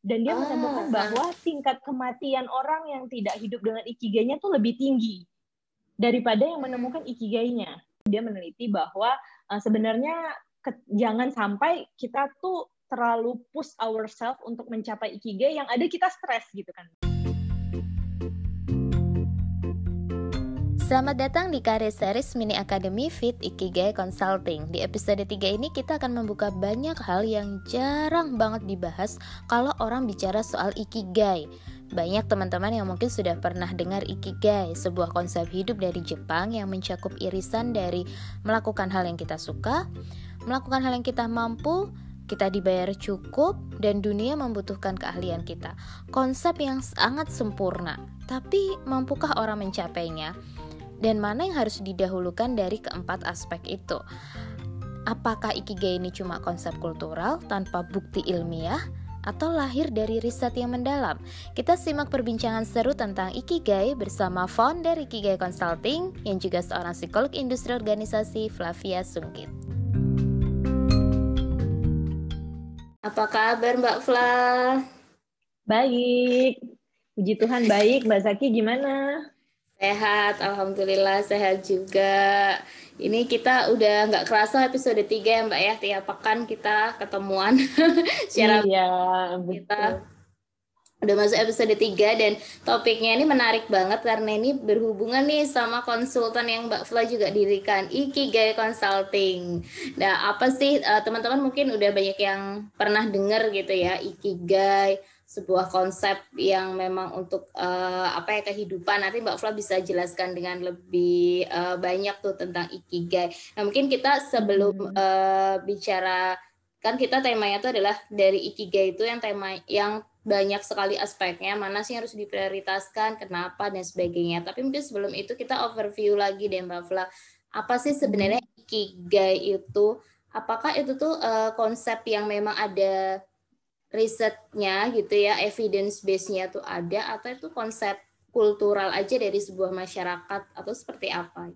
dan dia ah, menemukan ah. bahwa tingkat kematian orang yang tidak hidup dengan ikigainya tuh lebih tinggi daripada yang menemukan ikigainya. Dia meneliti bahwa uh, sebenarnya ke, jangan sampai kita tuh terlalu push ourselves untuk mencapai ikigai yang ada kita stres gitu kan. Selamat datang di Career Series Mini Academy Fit Ikigai Consulting. Di episode 3 ini kita akan membuka banyak hal yang jarang banget dibahas kalau orang bicara soal Ikigai. Banyak teman-teman yang mungkin sudah pernah dengar Ikigai, sebuah konsep hidup dari Jepang yang mencakup irisan dari melakukan hal yang kita suka, melakukan hal yang kita mampu, kita dibayar cukup, dan dunia membutuhkan keahlian kita. Konsep yang sangat sempurna, tapi mampukah orang mencapainya? Dan mana yang harus didahulukan dari keempat aspek itu. Apakah ikigai ini cuma konsep kultural tanpa bukti ilmiah atau lahir dari riset yang mendalam? Kita simak perbincangan seru tentang ikigai bersama founder Ikigai Consulting yang juga seorang psikolog industri organisasi Flavia Sungkit. Apa kabar Mbak Fla? Baik. Puji Tuhan baik. Mbak Zaki gimana? Sehat, Alhamdulillah sehat juga. Ini kita udah nggak kerasa episode 3 ya Mbak ya, tiap pekan kita ketemuan secara iya, kita udah masuk episode 3 dan topiknya ini menarik banget karena ini berhubungan nih sama konsultan yang Mbak Fla juga dirikan Ikigai Consulting. Nah, apa sih eh, teman-teman mungkin udah banyak yang pernah dengar gitu ya Ikigai sebuah konsep yang memang untuk uh, apa ya kehidupan nanti Mbak Fla bisa jelaskan dengan lebih uh, banyak tuh tentang ikigai. Nah mungkin kita sebelum uh, bicara kan kita temanya itu adalah dari ikigai itu yang tema yang banyak sekali aspeknya mana sih yang harus diprioritaskan kenapa dan sebagainya. Tapi mungkin sebelum itu kita overview lagi deh Mbak Fla apa sih sebenarnya ikigai itu? Apakah itu tuh uh, konsep yang memang ada risetnya gitu ya, evidence base-nya tuh ada atau itu konsep kultural aja dari sebuah masyarakat atau seperti apa?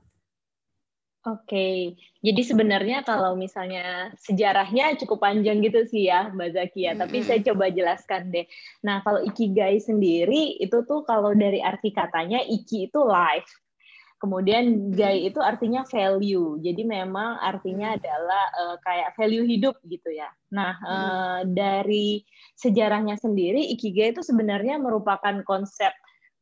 Oke, jadi sebenarnya kalau misalnya sejarahnya cukup panjang gitu sih ya Mbak Zaki ya, mm -hmm. tapi saya coba jelaskan deh. Nah kalau ikigai sendiri itu tuh kalau dari arti katanya iki itu life, Kemudian gai itu artinya value. Jadi memang artinya hmm. adalah uh, kayak value hidup gitu ya. Nah, uh, dari sejarahnya sendiri ikigai itu sebenarnya merupakan konsep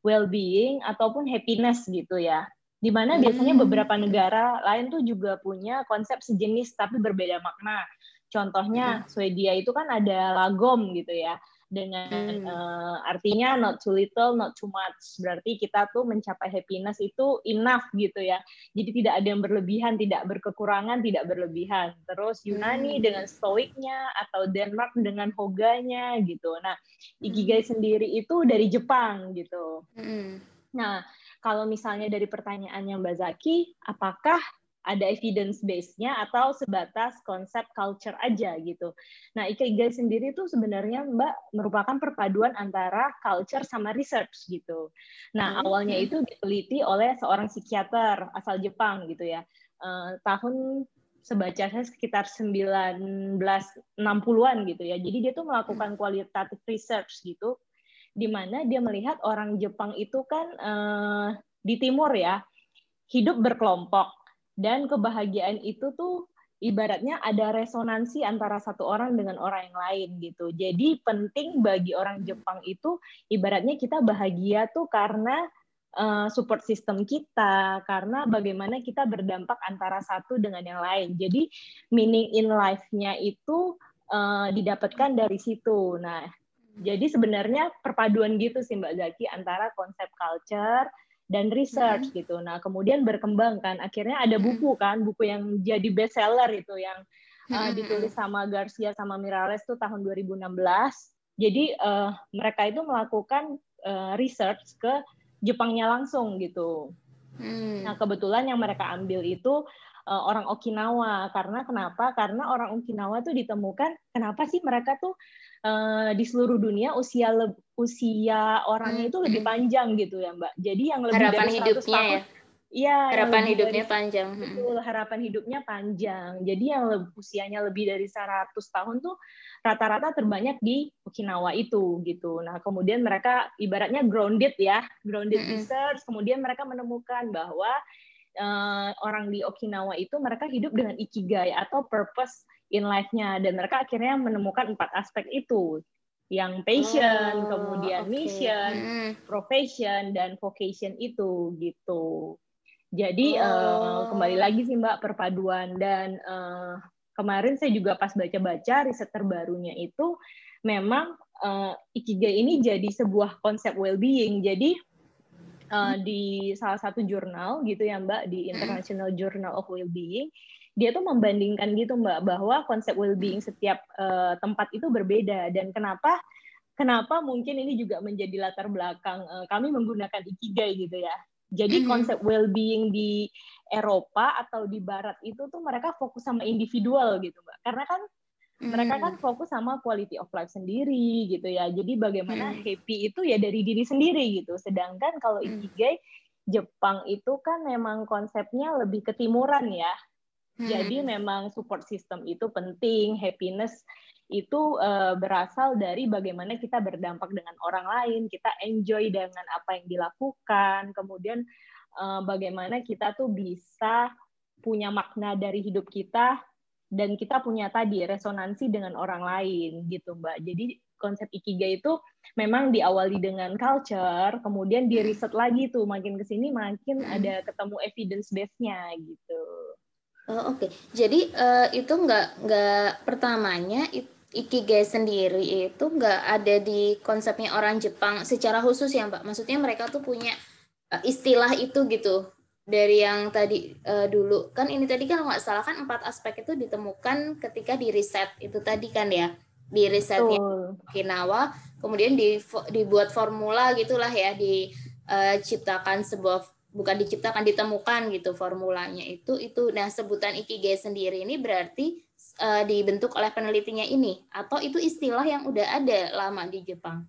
well-being ataupun happiness gitu ya. Di mana biasanya hmm. beberapa negara lain tuh juga punya konsep sejenis tapi berbeda makna. Contohnya Swedia itu kan ada lagom gitu ya dengan hmm. uh, artinya not too little, not too much. Berarti kita tuh mencapai happiness itu enough gitu ya. Jadi tidak ada yang berlebihan, tidak berkekurangan, tidak berlebihan. Terus Yunani hmm. dengan stoiknya atau Denmark dengan hoganya gitu. Nah, ikigai hmm. sendiri itu dari Jepang gitu. Hmm. Nah, kalau misalnya dari pertanyaannya Mbak Zaki, apakah ada evidence base-nya atau sebatas konsep culture aja gitu. Nah, Ikigai sendiri itu sebenarnya Mbak merupakan perpaduan antara culture sama research gitu. Nah, hmm. awalnya itu diteliti oleh seorang psikiater asal Jepang gitu ya. Uh, tahun sebaca saya sekitar 1960-an gitu ya. Jadi dia tuh melakukan kualitatif research gitu di mana dia melihat orang Jepang itu kan uh, di timur ya hidup berkelompok dan kebahagiaan itu tuh ibaratnya ada resonansi antara satu orang dengan orang yang lain gitu. Jadi penting bagi orang Jepang itu ibaratnya kita bahagia tuh karena uh, support system kita, karena bagaimana kita berdampak antara satu dengan yang lain. Jadi meaning in life-nya itu uh, didapatkan dari situ. Nah, jadi sebenarnya perpaduan gitu sih Mbak Zaki antara konsep culture dan research mm-hmm. gitu. Nah, kemudian berkembang kan. Akhirnya ada buku kan, buku yang jadi bestseller itu yang uh, ditulis sama Garcia sama Mirales tuh tahun 2016. Jadi uh, mereka itu melakukan uh, research ke Jepangnya langsung gitu. Hmm. Nah, kebetulan yang mereka ambil itu uh, orang Okinawa. Karena kenapa? Karena orang Okinawa tuh ditemukan kenapa sih mereka tuh uh, di seluruh dunia usia usia orangnya itu lebih panjang gitu ya Mbak. Jadi yang lebih Harapan dari 100 hidupnya tahun, ya? Iya, harapan hidupnya dari, panjang. Betul, harapan hidupnya panjang. Jadi yang lebih, usianya lebih dari 100 tahun tuh rata-rata terbanyak di Okinawa itu gitu. Nah, kemudian mereka ibaratnya grounded ya, grounded mm -hmm. research, kemudian mereka menemukan bahwa uh, orang di Okinawa itu mereka hidup dengan ikigai atau purpose in life-nya dan mereka akhirnya menemukan empat aspek itu yang passion, oh, kemudian okay. mission, mm. profession dan vocation itu gitu. Jadi oh. uh, kembali lagi sih Mbak perpaduan dan uh, kemarin saya juga pas baca-baca riset terbarunya itu memang uh, ikigai ini jadi sebuah konsep well-being. Jadi uh, di salah satu jurnal gitu ya Mbak di International Journal of Well-being dia tuh membandingkan gitu Mbak bahwa konsep well-being setiap uh, tempat itu berbeda dan kenapa kenapa mungkin ini juga menjadi latar belakang uh, kami menggunakan ikigai gitu ya. Jadi konsep well-being di Eropa atau di Barat itu tuh mereka fokus sama individual gitu, mbak. Karena kan. Mereka kan fokus sama quality of life sendiri gitu ya. Jadi bagaimana mm-hmm. happy itu ya dari diri sendiri gitu. Sedangkan kalau ikigai Jepang itu kan memang konsepnya lebih ketimuran ya. Jadi memang support system itu penting, happiness itu uh, berasal dari bagaimana kita berdampak dengan orang lain, kita enjoy dengan apa yang dilakukan, kemudian uh, bagaimana kita tuh bisa punya makna dari hidup kita dan kita punya tadi resonansi dengan orang lain gitu Mbak. Jadi konsep ikigai itu memang diawali dengan culture, kemudian di riset lagi tuh makin ke sini makin ada ketemu evidence base-nya gitu. Oh, Oke, okay. jadi uh, itu nggak nggak pertamanya itu Ikigai sendiri itu nggak ada di konsepnya orang Jepang secara khusus ya Mbak. Maksudnya mereka tuh punya uh, istilah itu gitu dari yang tadi uh, dulu. Kan ini tadi kan nggak salah kan empat aspek itu ditemukan ketika di riset itu tadi kan ya di risetnya Okinawa kemudian di, dibuat formula gitulah ya diciptakan uh, sebuah bukan diciptakan ditemukan gitu formulanya itu. Itu nah sebutan ikigai sendiri ini berarti uh, dibentuk oleh penelitinya ini. Atau itu istilah yang udah ada lama di Jepang?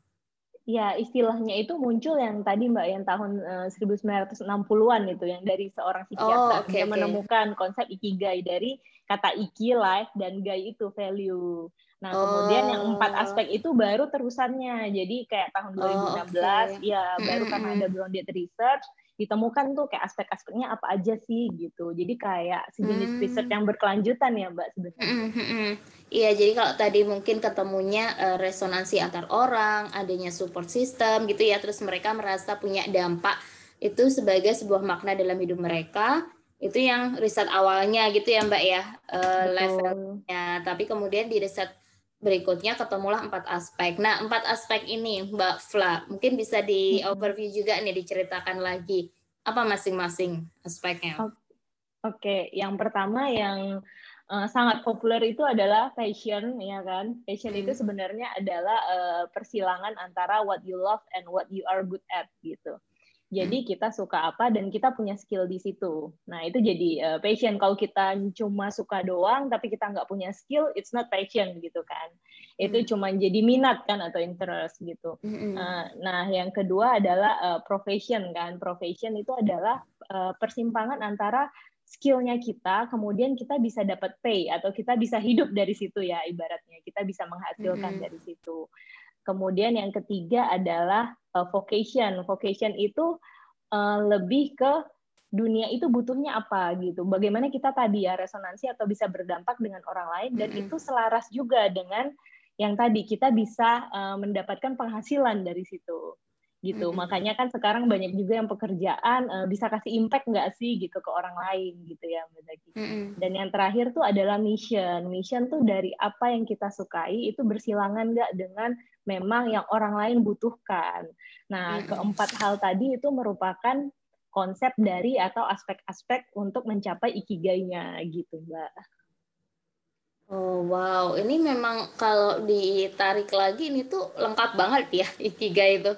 Ya, istilahnya itu muncul yang tadi Mbak yang tahun uh, 1960-an itu yang dari seorang psikiater oh, okay, yang okay. menemukan konsep ikigai dari kata iki life dan gai itu value. Nah, oh. kemudian yang empat oh. aspek itu baru terusannya. Jadi kayak tahun 2016 oh, okay. ya baru karena ada grounded research ditemukan tuh kayak aspek-aspeknya apa aja sih gitu. Jadi kayak sejenis hmm. riset yang berkelanjutan ya Mbak sebenarnya. Hmm, hmm, hmm. Iya, jadi kalau tadi mungkin ketemunya uh, resonansi antar orang, adanya support system gitu ya, terus mereka merasa punya dampak itu sebagai sebuah makna dalam hidup mereka. Itu yang riset awalnya gitu ya Mbak ya, uh, levelnya. Tapi kemudian di riset berikutnya ketemulah empat aspek. Nah, empat aspek ini Mbak Fla, mungkin bisa di overview juga nih diceritakan lagi apa masing-masing aspeknya. Oke, yang pertama yang uh, sangat populer itu adalah passion, ya kan? Passion hmm. itu sebenarnya adalah uh, persilangan antara what you love and what you are good at gitu. Jadi hmm. kita suka apa dan kita punya skill di situ. Nah itu jadi uh, passion. Kalau kita cuma suka doang tapi kita nggak punya skill, it's not passion gitu kan. Itu hmm. cuma jadi minat kan atau interest gitu. Hmm. Uh, nah yang kedua adalah uh, profession kan. Profession itu adalah uh, persimpangan antara skillnya kita, kemudian kita bisa dapat pay atau kita bisa hidup dari situ ya ibaratnya. Kita bisa menghasilkan -hmm. dari situ. Kemudian yang ketiga adalah uh, vocation. Vocation itu uh, lebih ke dunia itu butuhnya apa gitu. Bagaimana kita tadi ya resonansi atau bisa berdampak dengan orang lain dan mm -hmm. itu selaras juga dengan yang tadi kita bisa uh, mendapatkan penghasilan dari situ gitu. Mm -hmm. Makanya kan sekarang banyak juga yang pekerjaan uh, bisa kasih impact nggak sih gitu ke orang lain gitu ya Mbak Zaki. Mm -hmm. Dan yang terakhir tuh adalah mission. Mission tuh dari apa yang kita sukai itu bersilangan nggak dengan memang yang orang lain butuhkan. Nah, -hmm. keempat hal tadi itu merupakan konsep dari atau aspek-aspek untuk mencapai ikigainya gitu, Mbak. Oh wow, ini memang kalau ditarik lagi ini tuh lengkap banget ya ikigai itu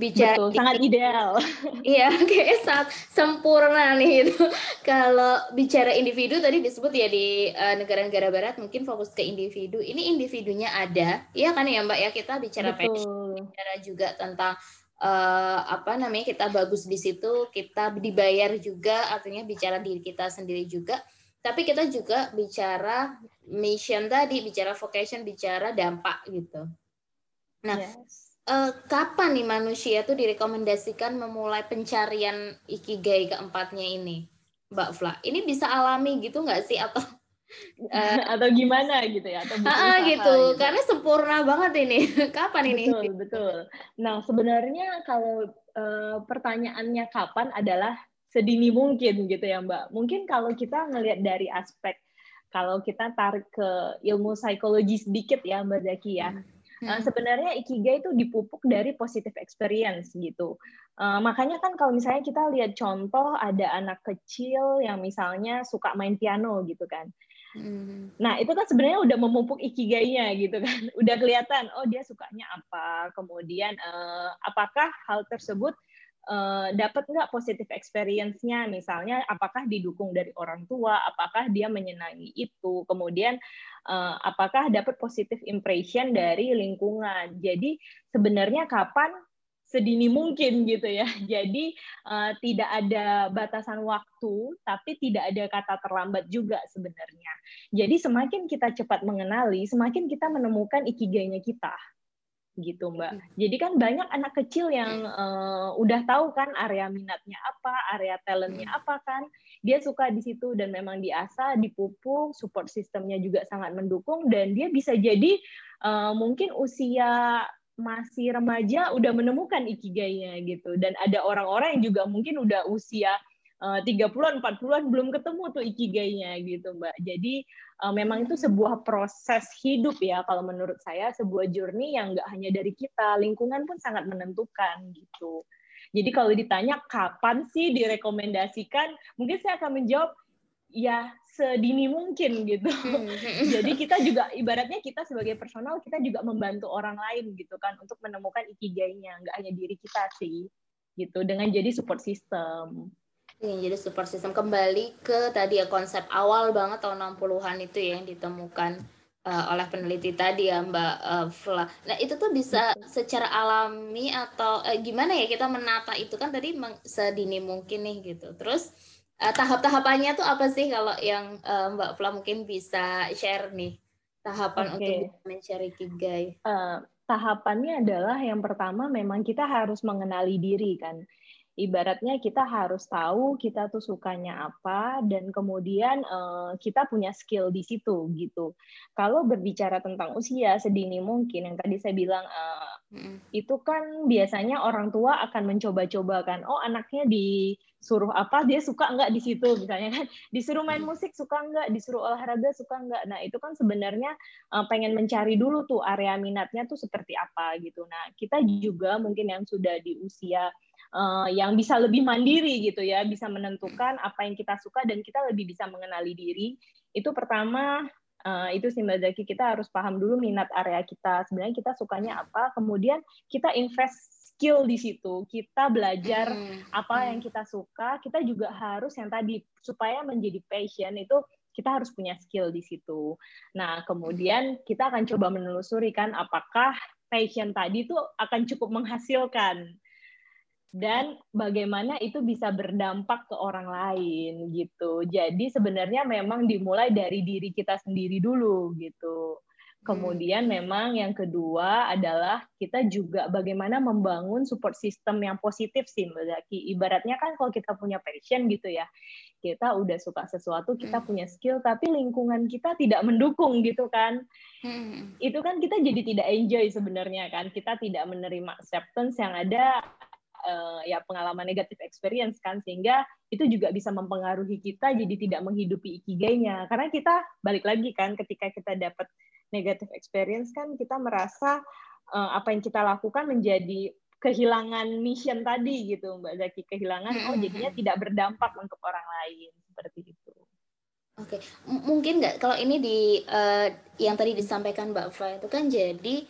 bicara Betul, sangat ideal. Iya, kayak sangat sempurna nih itu. Kalau bicara individu tadi disebut ya di negara eh, negara-negara barat mungkin fokus ke individu. Ini individunya ada, iya kan ya Mbak ya kita bicara passion, bicara juga tentang uh, apa namanya kita bagus di situ, kita dibayar juga, artinya bicara diri kita sendiri juga. Tapi kita juga bicara mission tadi, bicara vocation, bicara dampak gitu. Nah, yes. Uh, kapan nih manusia tuh direkomendasikan memulai pencarian ikigai keempatnya ini, Mbak Fla? Ini bisa alami gitu nggak sih? Atau uh, atau gimana gitu ya? Atau uh, gitu. gitu. Karena sempurna banget ini. Kapan ini? Betul betul. Nah sebenarnya kalau uh, pertanyaannya kapan adalah sedini mungkin gitu ya mbak. Mungkin kalau kita ngelihat dari aspek kalau kita tarik ke ilmu psikologi sedikit ya mbak Zaki ya. Hmm. Uh, sebenarnya ikigai itu dipupuk dari positive experience gitu. Uh, makanya kan kalau misalnya kita lihat contoh ada anak kecil yang misalnya suka main piano gitu kan. Hmm. Nah, itu kan sebenarnya udah memupuk ikigainya gitu kan. Udah kelihatan oh dia sukanya apa. Kemudian uh, apakah hal tersebut uh, dapat nggak positif experience-nya misalnya apakah didukung dari orang tua, apakah dia menyenangi itu. Kemudian uh, apakah dapat positif impression dari lingkungan. Jadi sebenarnya kapan sedini mungkin gitu ya. Jadi uh, tidak ada batasan waktu, tapi tidak ada kata terlambat juga sebenarnya. Jadi semakin kita cepat mengenali, semakin kita menemukan ikigainya kita gitu mbak. Jadi kan banyak anak kecil yang uh, udah tahu kan area minatnya apa, area talentnya apa kan, dia suka di situ dan memang diasah, dipupuk, support sistemnya juga sangat mendukung dan dia bisa jadi uh, mungkin usia masih remaja udah menemukan ikigainya gitu dan ada orang-orang yang juga mungkin udah usia uh, 30-an 40-an belum ketemu tuh ikigainya gitu Mbak. Jadi uh, memang itu sebuah proses hidup ya kalau menurut saya sebuah journey yang nggak hanya dari kita, lingkungan pun sangat menentukan gitu. Jadi kalau ditanya kapan sih direkomendasikan, mungkin saya akan menjawab ya sedini mungkin gitu. Hmm, hmm. Jadi kita juga ibaratnya kita sebagai personal kita juga membantu orang lain gitu kan untuk menemukan ikigainya, nggak hanya diri kita sih gitu dengan jadi support system. Iya, jadi support system kembali ke tadi ya konsep awal banget tahun 60-an itu ya yang ditemukan uh, oleh peneliti tadi ya Mbak uh, Fla. Nah, itu tuh bisa secara alami atau uh, gimana ya kita menata itu kan tadi sedini mungkin nih gitu. Terus uh, tahap-tahapannya tuh apa sih kalau yang uh, Mbak Fla mungkin bisa share nih tahapan okay. untuk mencari kigai? Uh, tahapannya adalah yang pertama memang kita harus mengenali diri kan ibaratnya kita harus tahu kita tuh sukanya apa dan kemudian uh, kita punya skill di situ gitu. Kalau berbicara tentang usia sedini mungkin yang tadi saya bilang uh, mm. itu kan biasanya orang tua akan mencoba-coba kan, oh anaknya disuruh apa dia suka nggak di situ misalnya kan, disuruh main musik suka nggak, disuruh olahraga suka nggak. Nah itu kan sebenarnya uh, pengen mencari dulu tuh area minatnya tuh seperti apa gitu. Nah kita juga mungkin yang sudah di usia uh, yang bisa lebih mandiri gitu ya, bisa menentukan apa yang kita suka dan kita lebih bisa mengenali diri. Itu pertama uh, itu sih Mbak Zaki kita harus paham dulu minat area kita. Sebenarnya kita sukanya apa, kemudian kita invest skill di situ. Kita belajar hmm. apa yang kita suka. Kita juga harus yang tadi supaya menjadi passion itu kita harus punya skill di situ. Nah, kemudian kita akan coba menelusuri kan apakah passion tadi itu akan cukup menghasilkan dan bagaimana itu bisa berdampak ke orang lain gitu. Jadi sebenarnya memang dimulai dari diri kita sendiri dulu gitu. Kemudian hmm. memang yang kedua adalah kita juga bagaimana membangun support system yang positif sih Mbak Zaki. Ibaratnya kan kalau kita punya passion gitu ya, kita udah suka sesuatu, kita hmm. punya skill, tapi lingkungan kita tidak mendukung gitu kan. Hmm. Itu kan kita jadi tidak enjoy sebenarnya kan. Kita tidak menerima acceptance yang ada uh, ya pengalaman negatif experience kan sehingga itu juga bisa mempengaruhi kita jadi tidak menghidupi ikigainya. Karena kita balik lagi kan ketika kita dapat negatif experience kan kita merasa uh, apa yang kita lakukan menjadi kehilangan mission tadi gitu Mbak Zaki. Kehilangan oh jadinya tidak berdampak untuk orang lain. Seperti itu. Oke, mungkin nggak? Kalau ini di uh, yang tadi disampaikan Mbak Fla itu kan jadi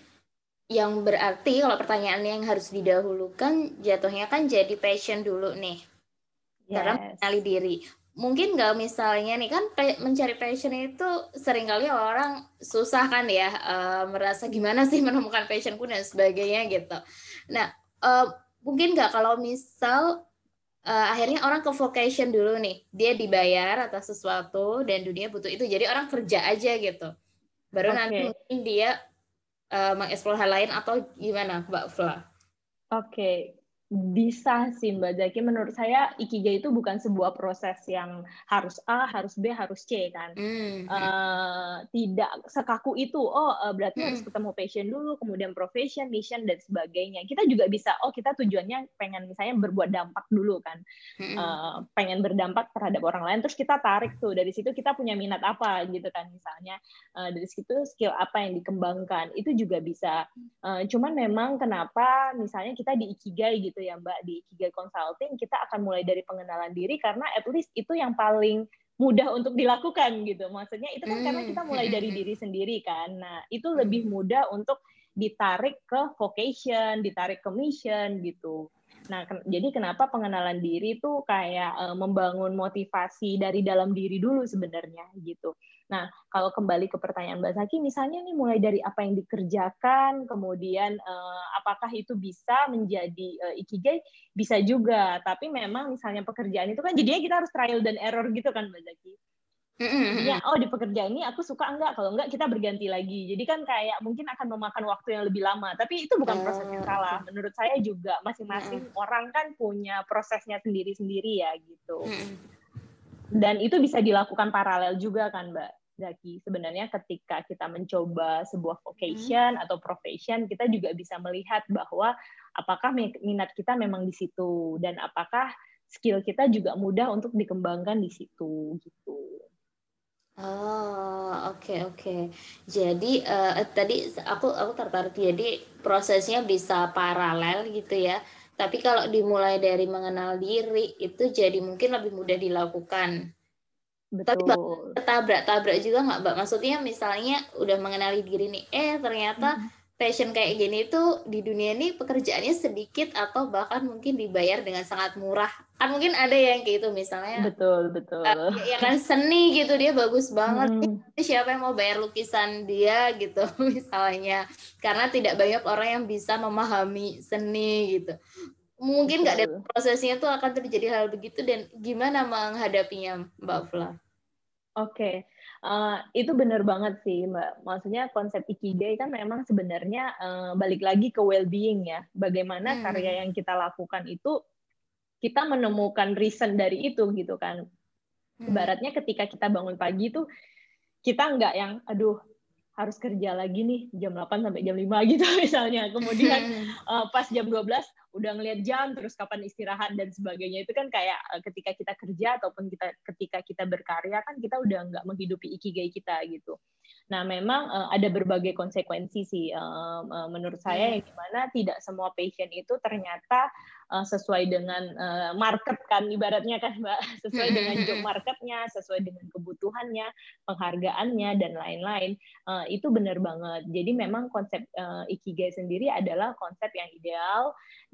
yang berarti kalau pertanyaannya yang harus didahulukan jatuhnya kan jadi passion dulu nih. Yes. karena mengenali diri. Mungkin nggak misalnya nih kan mencari passion itu sering kali orang susah kan ya uh, merasa gimana sih menemukan passionku dan sebagainya gitu. Nah uh, mungkin nggak kalau misal uh, akhirnya orang ke vocation dulu nih. Dia dibayar atas sesuatu dan dunia butuh itu. Jadi orang kerja aja gitu. Baru okay. nanti mungkin dia uh, mengeksplor hal lain atau gimana Mbak Fla? Oke, okay bisa sih Mbak Zaki. Menurut saya ikigai itu bukan sebuah proses yang harus A, harus B, harus C kan. Mm. Uh, tidak sekaku itu. Oh uh, berarti mm. harus ketemu passion dulu, kemudian profession, mission dan sebagainya. Kita juga bisa. Oh kita tujuannya pengen misalnya berbuat dampak dulu kan. Mm. Uh, pengen berdampak terhadap orang lain. Terus kita tarik tuh dari situ kita punya minat apa gitu kan misalnya. Uh, dari situ skill apa yang dikembangkan itu juga bisa. Uh, cuman memang kenapa misalnya kita di ikigai gitu gitu ya Mbak di Kigai Consulting kita akan mulai dari pengenalan diri karena at least itu yang paling mudah untuk dilakukan gitu. Maksudnya itu kan karena kita mulai dari hmm. diri sendiri kan. Nah, itu lebih mudah untuk ditarik ke vocation, ditarik ke mission gitu. Nah, jadi kenapa pengenalan diri itu kayak uh, membangun motivasi dari dalam diri dulu sebenarnya gitu. Nah, kalau kembali ke pertanyaan Mbak Zaki, misalnya nih mulai dari apa yang dikerjakan, kemudian uh, apakah itu bisa menjadi uh, ikigai? Bisa juga, tapi memang misalnya pekerjaan itu kan jadinya kita harus trial dan error gitu kan Mbak Zaki. Ya, oh di pekerjaan ini aku suka enggak, kalau enggak kita berganti lagi. Jadi kan kayak mungkin akan memakan waktu yang lebih lama, tapi itu bukan proses yang salah. Menurut saya juga masing-masing orang kan punya prosesnya sendiri-sendiri ya gitu. Dan itu bisa dilakukan paralel juga kan, Mbak Zaki. Sebenarnya ketika kita mencoba sebuah vocation atau profession, kita juga bisa melihat bahwa apakah minat kita memang di situ dan apakah skill kita juga mudah untuk dikembangkan di situ gitu. Oh, oke oke. Jadi uh, tadi aku aku tertarik jadi prosesnya bisa paralel gitu ya. Tapi kalau dimulai dari mengenal diri itu jadi mungkin lebih mudah dilakukan. Tapi Betul. tabrak-tabrak juga nggak, Mbak? Maksudnya misalnya udah mengenali diri nih, eh ternyata hmm passion kayak gini itu di dunia ini pekerjaannya sedikit atau bahkan mungkin dibayar dengan sangat murah. Kan mungkin ada yang kayak itu misalnya betul betul. Uh, ya kan seni gitu dia bagus banget. Hmm. siapa yang mau bayar lukisan dia? Gitu misalnya. Karena tidak banyak orang yang bisa memahami seni gitu mungkin nggak ada prosesnya tuh akan terjadi hal begitu dan gimana menghadapinya Mbak Fla? Oke, okay. Uh, itu benar banget sih, Mbak. Maksudnya konsep ikigai kan memang sebenarnya uh, balik lagi ke well-being ya. Bagaimana hmm. karya yang kita lakukan itu kita menemukan reason dari itu gitu kan. Hmm. Ibaratnya ketika kita bangun pagi tuh kita nggak yang aduh harus kerja lagi nih jam 8 sampai jam 5 gitu misalnya. Kemudian uh, pas jam 12 udah ngelihat jam terus kapan istirahat dan sebagainya itu kan kayak uh, ketika kita kerja ataupun kita ketika kita berkarya kan kita udah nggak menghidupi ikigai kita gitu. Nah, memang uh, ada berbagai konsekuensi sih uh, uh, menurut saya hmm. yang di mana tidak semua passion itu ternyata uh, sesuai dengan uh, market kan ibaratnya kan Mbak, sesuai hmm, dengan hmm, job marketnya, sesuai dengan kebutuhannya, penghargaannya dan lain-lain. Uh, itu benar banget. Jadi memang konsep uh, ikigai sendiri adalah konsep yang ideal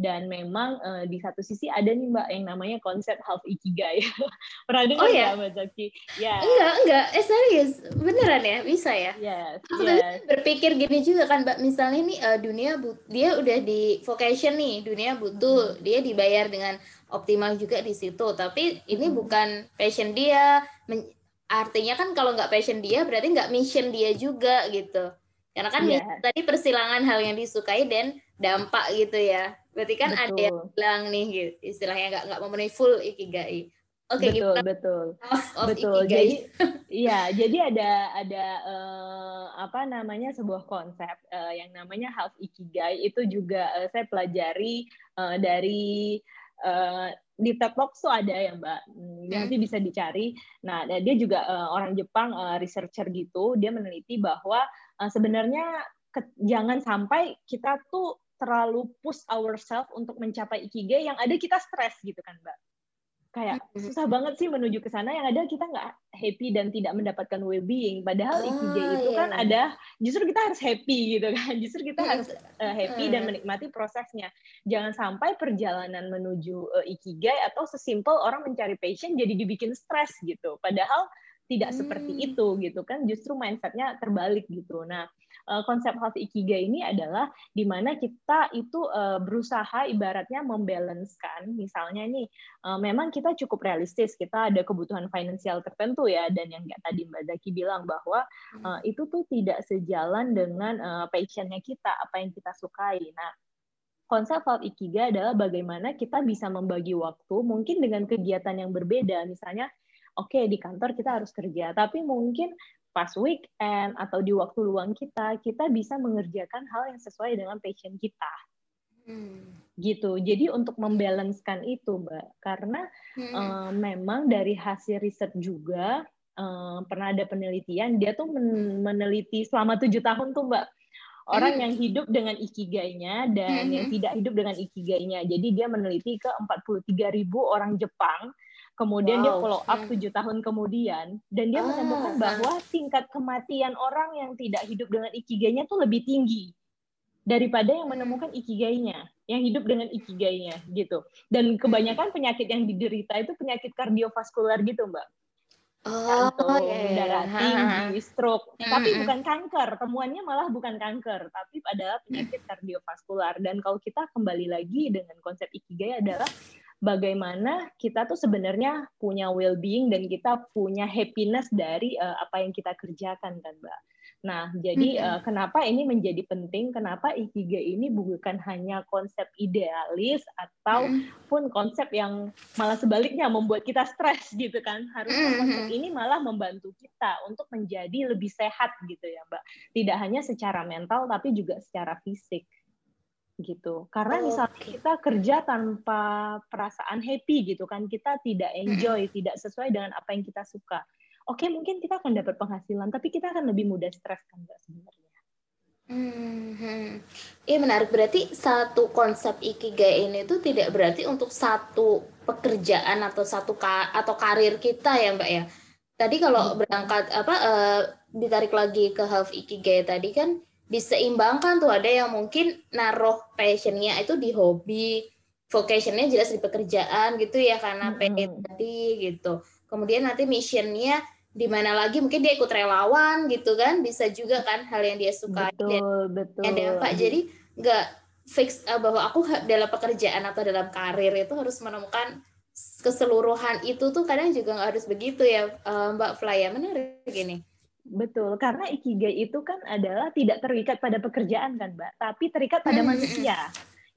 dan memang uh, di satu sisi ada nih Mbak yang namanya konsep half ikigai. Pernah dengar oh, ya Mbak Zaki? Ya. Enggak, enggak. Eh serius, beneran ya? Bisa ya? Yes. Aku yes. berpikir gini juga kan Mbak, misalnya nih uh, dunia dia udah di vocation nih, dunia butuh, hmm. dia dibayar dengan optimal juga di situ. Tapi ini hmm. bukan passion dia. Men artinya kan kalau nggak passion dia berarti nggak mission dia juga gitu. Karena kan yes. tadi persilangan hal yang disukai dan dampak gitu ya. Berarti kan betul. ada yang bilang nih gitu, istilahnya nggak nggak memenuhi full ikigai. Oke, okay, betul, betul, of betul. Ikigai. Jadi, iya, jadi ada ada uh, apa namanya sebuah konsep uh, yang namanya half ikigai itu juga uh, saya pelajari uh, dari uh, di TED Talks tuh ada ya Mbak, hmm, nanti bisa dicari. Nah, dia juga uh, orang Jepang uh, researcher gitu, dia meneliti bahwa uh, sebenarnya ke, jangan sampai kita tuh terlalu push ourselves untuk mencapai ikigai yang ada kita stres gitu kan mbak. Kayak susah banget sih menuju ke sana yang ada kita nggak happy dan tidak mendapatkan well-being. Padahal oh, ikigai itu iya. kan ada justru kita harus happy gitu kan. Justru kita harus uh, happy dan menikmati prosesnya. Jangan sampai perjalanan menuju uh, ikigai atau sesimpel orang mencari passion jadi dibikin stres gitu. Padahal tidak hmm. seperti itu gitu kan. Justru mindsetnya terbalik gitu. Nah uh, konsep health ikigai ini adalah di mana kita itu uh, berusaha ibaratnya membalancekan. Misalnya nih uh, memang kita cukup realistis kita ada kebutuhan finansial tertentu ya dan yang kayak tadi Mbak Zaki bilang bahwa uh, itu tuh tidak sejalan dengan uh, passionnya kita apa yang kita sukai. Nah konsep health ikigai adalah bagaimana kita bisa membagi waktu mungkin dengan kegiatan yang berbeda. Misalnya oke okay, di kantor kita harus kerja tapi mungkin pas weekend atau di waktu luang kita, kita bisa mengerjakan hal yang sesuai dengan passion kita. Hmm. Gitu. Jadi untuk membalancekan itu, Mbak, karena hmm. um, memang dari hasil riset juga um, pernah ada penelitian, dia tuh men meneliti selama tujuh tahun tuh, Mbak, orang hmm. yang hidup dengan ikigainya dan hmm. yang tidak hidup dengan ikigainya. Jadi dia meneliti ke 43 ribu orang Jepang Kemudian wow. dia follow up hmm. tujuh tahun kemudian dan dia ah. menemukan bahwa tingkat kematian orang yang tidak hidup dengan ikigainya tuh lebih tinggi daripada yang menemukan ikigainya, yang hidup dengan ikigainya gitu. Dan kebanyakan penyakit yang diderita itu penyakit kardiovaskular gitu, Mbak. Oh, Jantung, yeah, iya. darah tinggi, stroke. Mm-hmm. Tapi bukan kanker, temuannya malah bukan kanker, tapi adalah penyakit kardiovaskular. Dan kalau kita kembali lagi dengan konsep ikigai adalah bagaimana kita tuh sebenarnya punya well-being dan kita punya happiness dari uh, apa yang kita kerjakan kan, Mbak. Nah, jadi hmm. uh, kenapa ini menjadi penting? Kenapa ikigai ini bukan hanya konsep idealis ataupun konsep yang malah sebaliknya membuat kita stres gitu kan? Harusnya konsep ini malah membantu kita untuk menjadi lebih sehat gitu ya, Mbak. Tidak hanya secara mental tapi juga secara fisik gitu. Karena misalnya kita kerja tanpa perasaan happy gitu kan, kita tidak enjoy, tidak sesuai dengan apa yang kita suka. Oke, mungkin kita akan dapat penghasilan, tapi kita akan lebih mudah stres kan mbak sebenarnya. Hmm, iya menarik. Berarti satu konsep ikigai ini tuh tidak berarti untuk satu pekerjaan atau satu ka atau karir kita ya mbak ya. Tadi kalau hmm. berangkat apa uh, ditarik lagi ke health ikigai tadi kan diseimbangkan tuh. Ada yang mungkin naruh passionnya itu di hobi vocationnya jelas di pekerjaan gitu ya karena hmm. pengen tadi gitu. Kemudian nanti missionnya di mana lagi mungkin dia ikut relawan gitu kan bisa juga kan hal yang dia suka. Betul dan, betul. ada pak jadi nggak fix uh, bahwa aku dalam pekerjaan atau dalam karir itu harus menemukan keseluruhan itu tuh kadang juga nggak harus begitu ya uh, mbak Flaya menarik gini Betul, karena ikigai itu kan adalah tidak terikat pada pekerjaan kan, Mbak, tapi terikat pada hmm. manusia.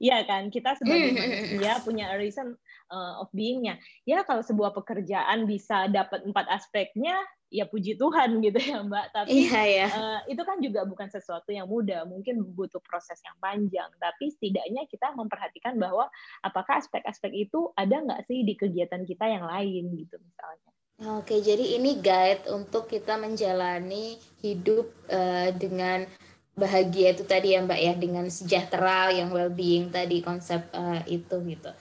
Iya kan, kita sebagai hmm. manusia punya a reason uh, of being-nya. Ya kalau sebuah pekerjaan bisa dapat empat aspeknya, ya puji Tuhan gitu ya Mbak. Tapi iya, iya. Uh, itu kan juga bukan sesuatu yang mudah, mungkin butuh proses yang panjang. Tapi setidaknya kita memperhatikan bahwa apakah aspek-aspek itu ada nggak sih di kegiatan kita yang lain gitu misalnya. Oke, jadi ini guide untuk kita menjalani hidup uh, dengan bahagia itu tadi ya Mbak ya, dengan sejahtera yang well-being tadi konsep uh, itu gitu.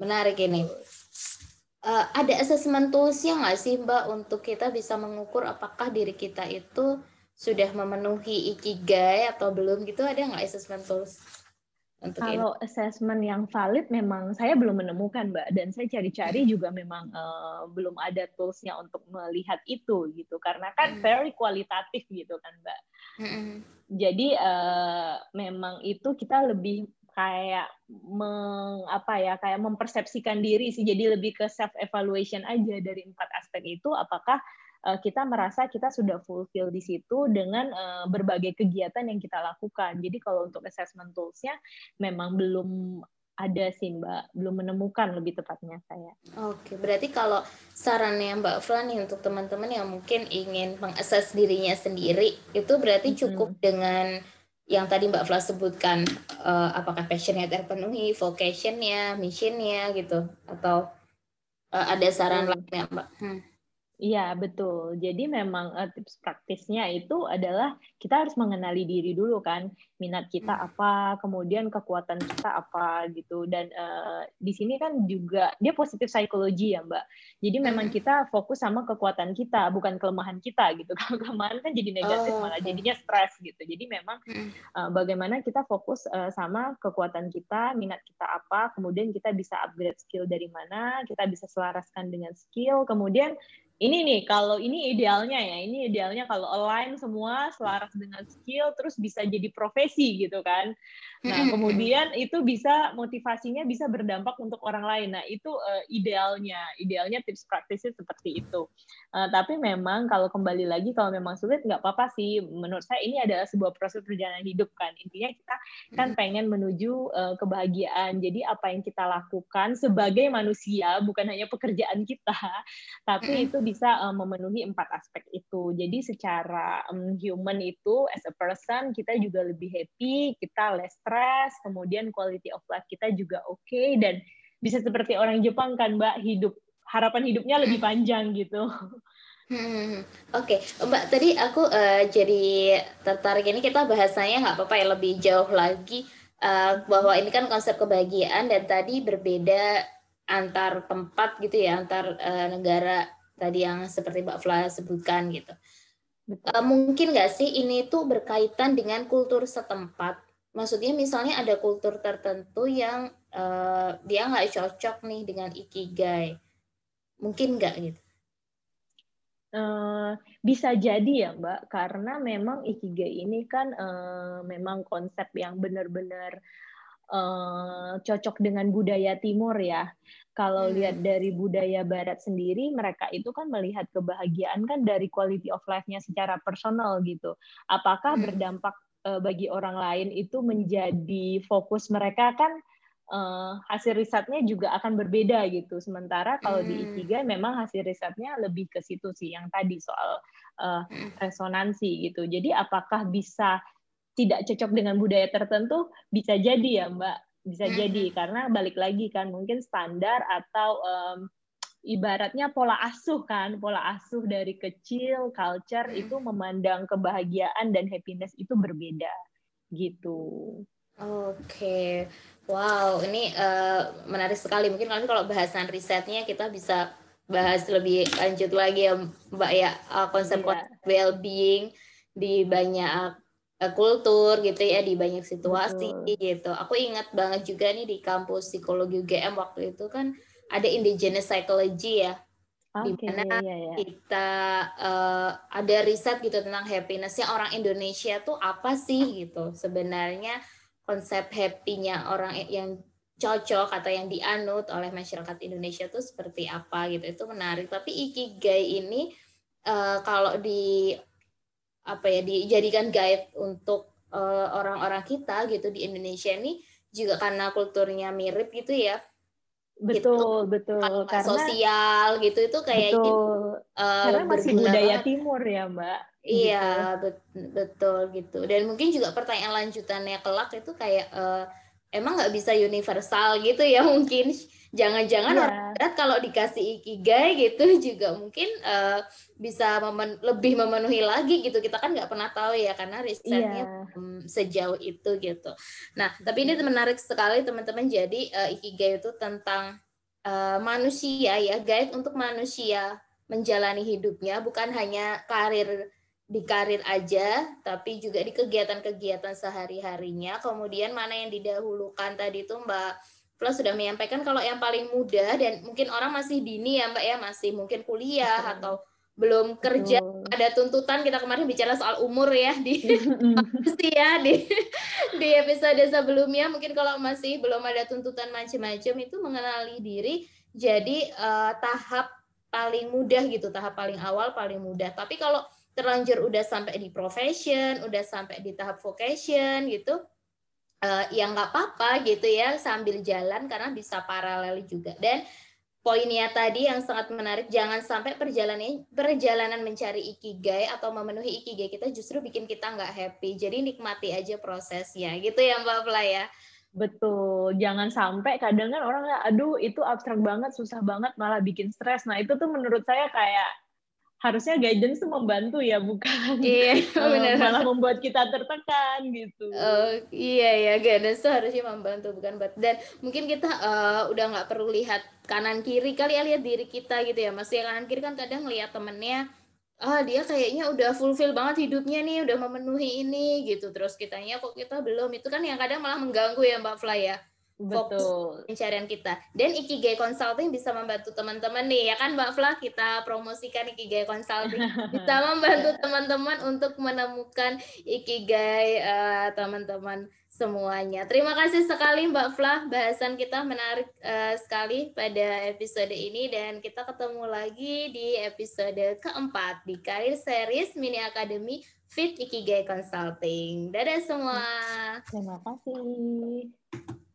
Menarik ini. Uh, ada assessment toolsnya nggak sih Mbak untuk kita bisa mengukur apakah diri kita itu sudah memenuhi ikigai atau belum gitu? Ada nggak assessment tools? Untuk Kalau ini. assessment yang valid memang saya belum menemukan, Mbak, dan saya cari-cari juga memang uh, belum ada toolsnya untuk melihat itu gitu, karena kan hmm. very kualitatif gitu kan, Mbak. Hmm. Jadi uh, memang itu kita lebih kayak meng, apa ya kayak mempersepsikan diri sih jadi lebih ke self evaluation aja dari empat aspek itu apakah Eh, kita merasa kita sudah fulfill di situ dengan uh, berbagai kegiatan yang kita lakukan. Jadi kalau untuk assessment tools-nya memang belum ada sih Mbak, belum menemukan lebih tepatnya saya. Oke, berarti kalau sarannya Mbak Flan nih untuk teman-teman yang mungkin ingin mengakses dirinya sendiri, itu berarti cukup hmm. dengan yang tadi Mbak Flan sebutkan, uh, apakah passionnya terpenuhi, vocationnya, missionnya gitu, atau uh, ada saran hmm. lainnya Mbak? Hmm. Iya, betul. Jadi memang uh, tips praktisnya itu adalah kita harus mengenali diri dulu kan, minat kita hmm. apa, kemudian kekuatan kita apa gitu. Dan uh, di sini kan juga dia positif psikologi ya, Mbak. Jadi memang hmm. kita fokus sama kekuatan kita, bukan kelemahan kita gitu. Kalau kelemahan kan jadi negatif oh, malah jadinya stres gitu. Jadi memang uh, bagaimana kita fokus uh, sama kekuatan kita, minat kita apa, kemudian kita bisa upgrade skill dari mana, kita bisa selaraskan dengan skill, kemudian ini nih kalau ini idealnya ya ini idealnya kalau align semua selaras dengan skill terus bisa jadi profesi gitu kan. Nah kemudian itu bisa motivasinya bisa berdampak untuk orang lain. Nah itu uh, idealnya idealnya tips praktisnya seperti itu. Uh, tapi memang kalau kembali lagi kalau memang sulit nggak apa-apa sih. Menurut saya ini adalah sebuah proses perjalanan hidup kan. Intinya kita kan pengen menuju uh, kebahagiaan. Jadi apa yang kita lakukan sebagai manusia bukan hanya pekerjaan kita tapi itu bisa uh, memenuhi empat aspek itu. Jadi secara um, human itu as a person kita juga lebih happy, kita less stress, kemudian quality of life kita juga oke okay, dan bisa seperti orang Jepang kan Mbak hidup harapan hidupnya lebih panjang gitu. Hmm, Oke, okay. Mbak tadi aku uh, jadi tertarik ini kita bahasanya nggak apa-apa ya lebih jauh lagi uh, bahwa ini kan konsep kebahagiaan dan tadi berbeda antar tempat gitu ya antar uh, negara tadi yang seperti Mbak Fla sebutkan gitu. Uh, mungkin nggak sih ini tuh berkaitan dengan kultur setempat? Maksudnya misalnya ada kultur tertentu yang uh, dia nggak cocok nih dengan ikigai, mungkin nggak gitu? Uh, bisa jadi ya Mbak, karena memang ikigai ini kan uh, memang konsep yang benar-benar uh, cocok dengan budaya Timur ya. Kalau hmm. lihat dari budaya Barat sendiri, mereka itu kan melihat kebahagiaan kan dari quality of life-nya secara personal gitu. Apakah hmm. berdampak uh, bagi orang lain itu menjadi fokus mereka kan uh, hasil risetnya juga akan berbeda gitu. Sementara kalau hmm. di Ikigai memang hasil risetnya lebih ke situ sih yang tadi soal uh, resonansi gitu. Jadi apakah bisa tidak cocok dengan budaya tertentu? Bisa jadi ya, Mbak bisa hmm. jadi karena balik lagi kan mungkin standar atau um, ibaratnya pola asuh kan pola asuh dari kecil culture itu memandang kebahagiaan dan happiness itu berbeda gitu. Oke, okay. wow ini uh, menarik sekali. Mungkin nanti kalau bahasan risetnya kita bisa bahas lebih lanjut lagi ya Mbak ya konsep-konsep yeah. well-being di banyak Eh, kultur gitu ya di banyak situasi Betul. gitu. Aku ingat banget juga nih di kampus psikologi UGM waktu itu kan ada indigenous psychology ya. Okay, di mana iya, iya. kita uh, ada riset gitu tentang happinessnya orang Indonesia tuh apa sih gitu. Sebenarnya konsep happy-nya orang yang cocok atau yang dianut oleh masyarakat Indonesia tuh seperti apa gitu. Itu menarik. Tapi ikigai ini uh, kalau di apa ya dijadikan guide untuk uh, orang-orang kita gitu di Indonesia ini juga karena kulturnya mirip gitu ya betul gitu. betul karena sosial gitu itu kayak betul. Uh, karena masih budaya banget. timur ya mbak iya gitu. betul gitu dan mungkin juga pertanyaan lanjutannya kelak itu kayak uh, emang nggak bisa universal gitu ya mungkin jangan-jangan yeah. orang barat kalau dikasih ikigai gitu juga mungkin uh, bisa memen lebih memenuhi lagi gitu kita kan nggak pernah tahu ya karena risetnya yeah. um, sejauh itu gitu nah tapi ini menarik sekali teman-teman jadi uh, ikigai itu tentang uh, manusia ya guide untuk manusia menjalani hidupnya bukan hanya karir di karir aja, tapi juga di kegiatan-kegiatan sehari-harinya. Kemudian mana yang didahulukan tadi itu Mbak Plus sudah menyampaikan kalau yang paling mudah dan mungkin orang masih dini ya Mbak ya, masih mungkin kuliah Betul. atau belum kerja Betul. ada tuntutan kita kemarin bicara soal umur ya di pasti ya di di episode sebelumnya mungkin kalau masih belum ada tuntutan macam-macam itu mengenali diri jadi uh, tahap paling mudah gitu tahap paling awal paling mudah tapi kalau terlanjur udah sampai di profession, udah sampai di tahap vocation gitu, uh, ya nggak apa-apa gitu ya sambil jalan karena bisa paralel juga. Dan poinnya tadi yang sangat menarik, jangan sampai perjalanan perjalanan mencari ikigai atau memenuhi ikigai kita justru bikin kita nggak happy. Jadi nikmati aja prosesnya gitu ya Mbak Fla ya. Betul, jangan sampai kadang kan orang aduh itu abstrak banget, susah banget, malah bikin stres. Nah itu tuh menurut saya kayak harusnya guidance tuh membantu ya bukan? Iya, benar. malah membuat kita tertekan gitu. Oh, iya ya guidance tuh harusnya membantu bukan? Buat dan mungkin kita uh, udah nggak perlu lihat kanan kiri kali ya lihat diri kita gitu ya. Masih kanan kiri kan kadang lihat temennya ah dia kayaknya udah fulfill banget hidupnya nih udah memenuhi ini gitu. Terus kitanya kok kita belum? Itu kan yang kadang malah mengganggu ya mbak Fly ya fokus pencarian kita. Dan Ikigai Consulting bisa membantu teman-teman nih, ya kan Mbak Fla, kita promosikan Ikigai Consulting. Bisa membantu teman-teman untuk menemukan Ikigai uh, teman-teman semuanya. Terima kasih sekali Mbak Fla, bahasan kita menarik uh, sekali pada episode ini dan kita ketemu lagi di episode keempat di Karir Series Mini Academy Fit Ikigai Consulting. Dadah semua. Terima kasih.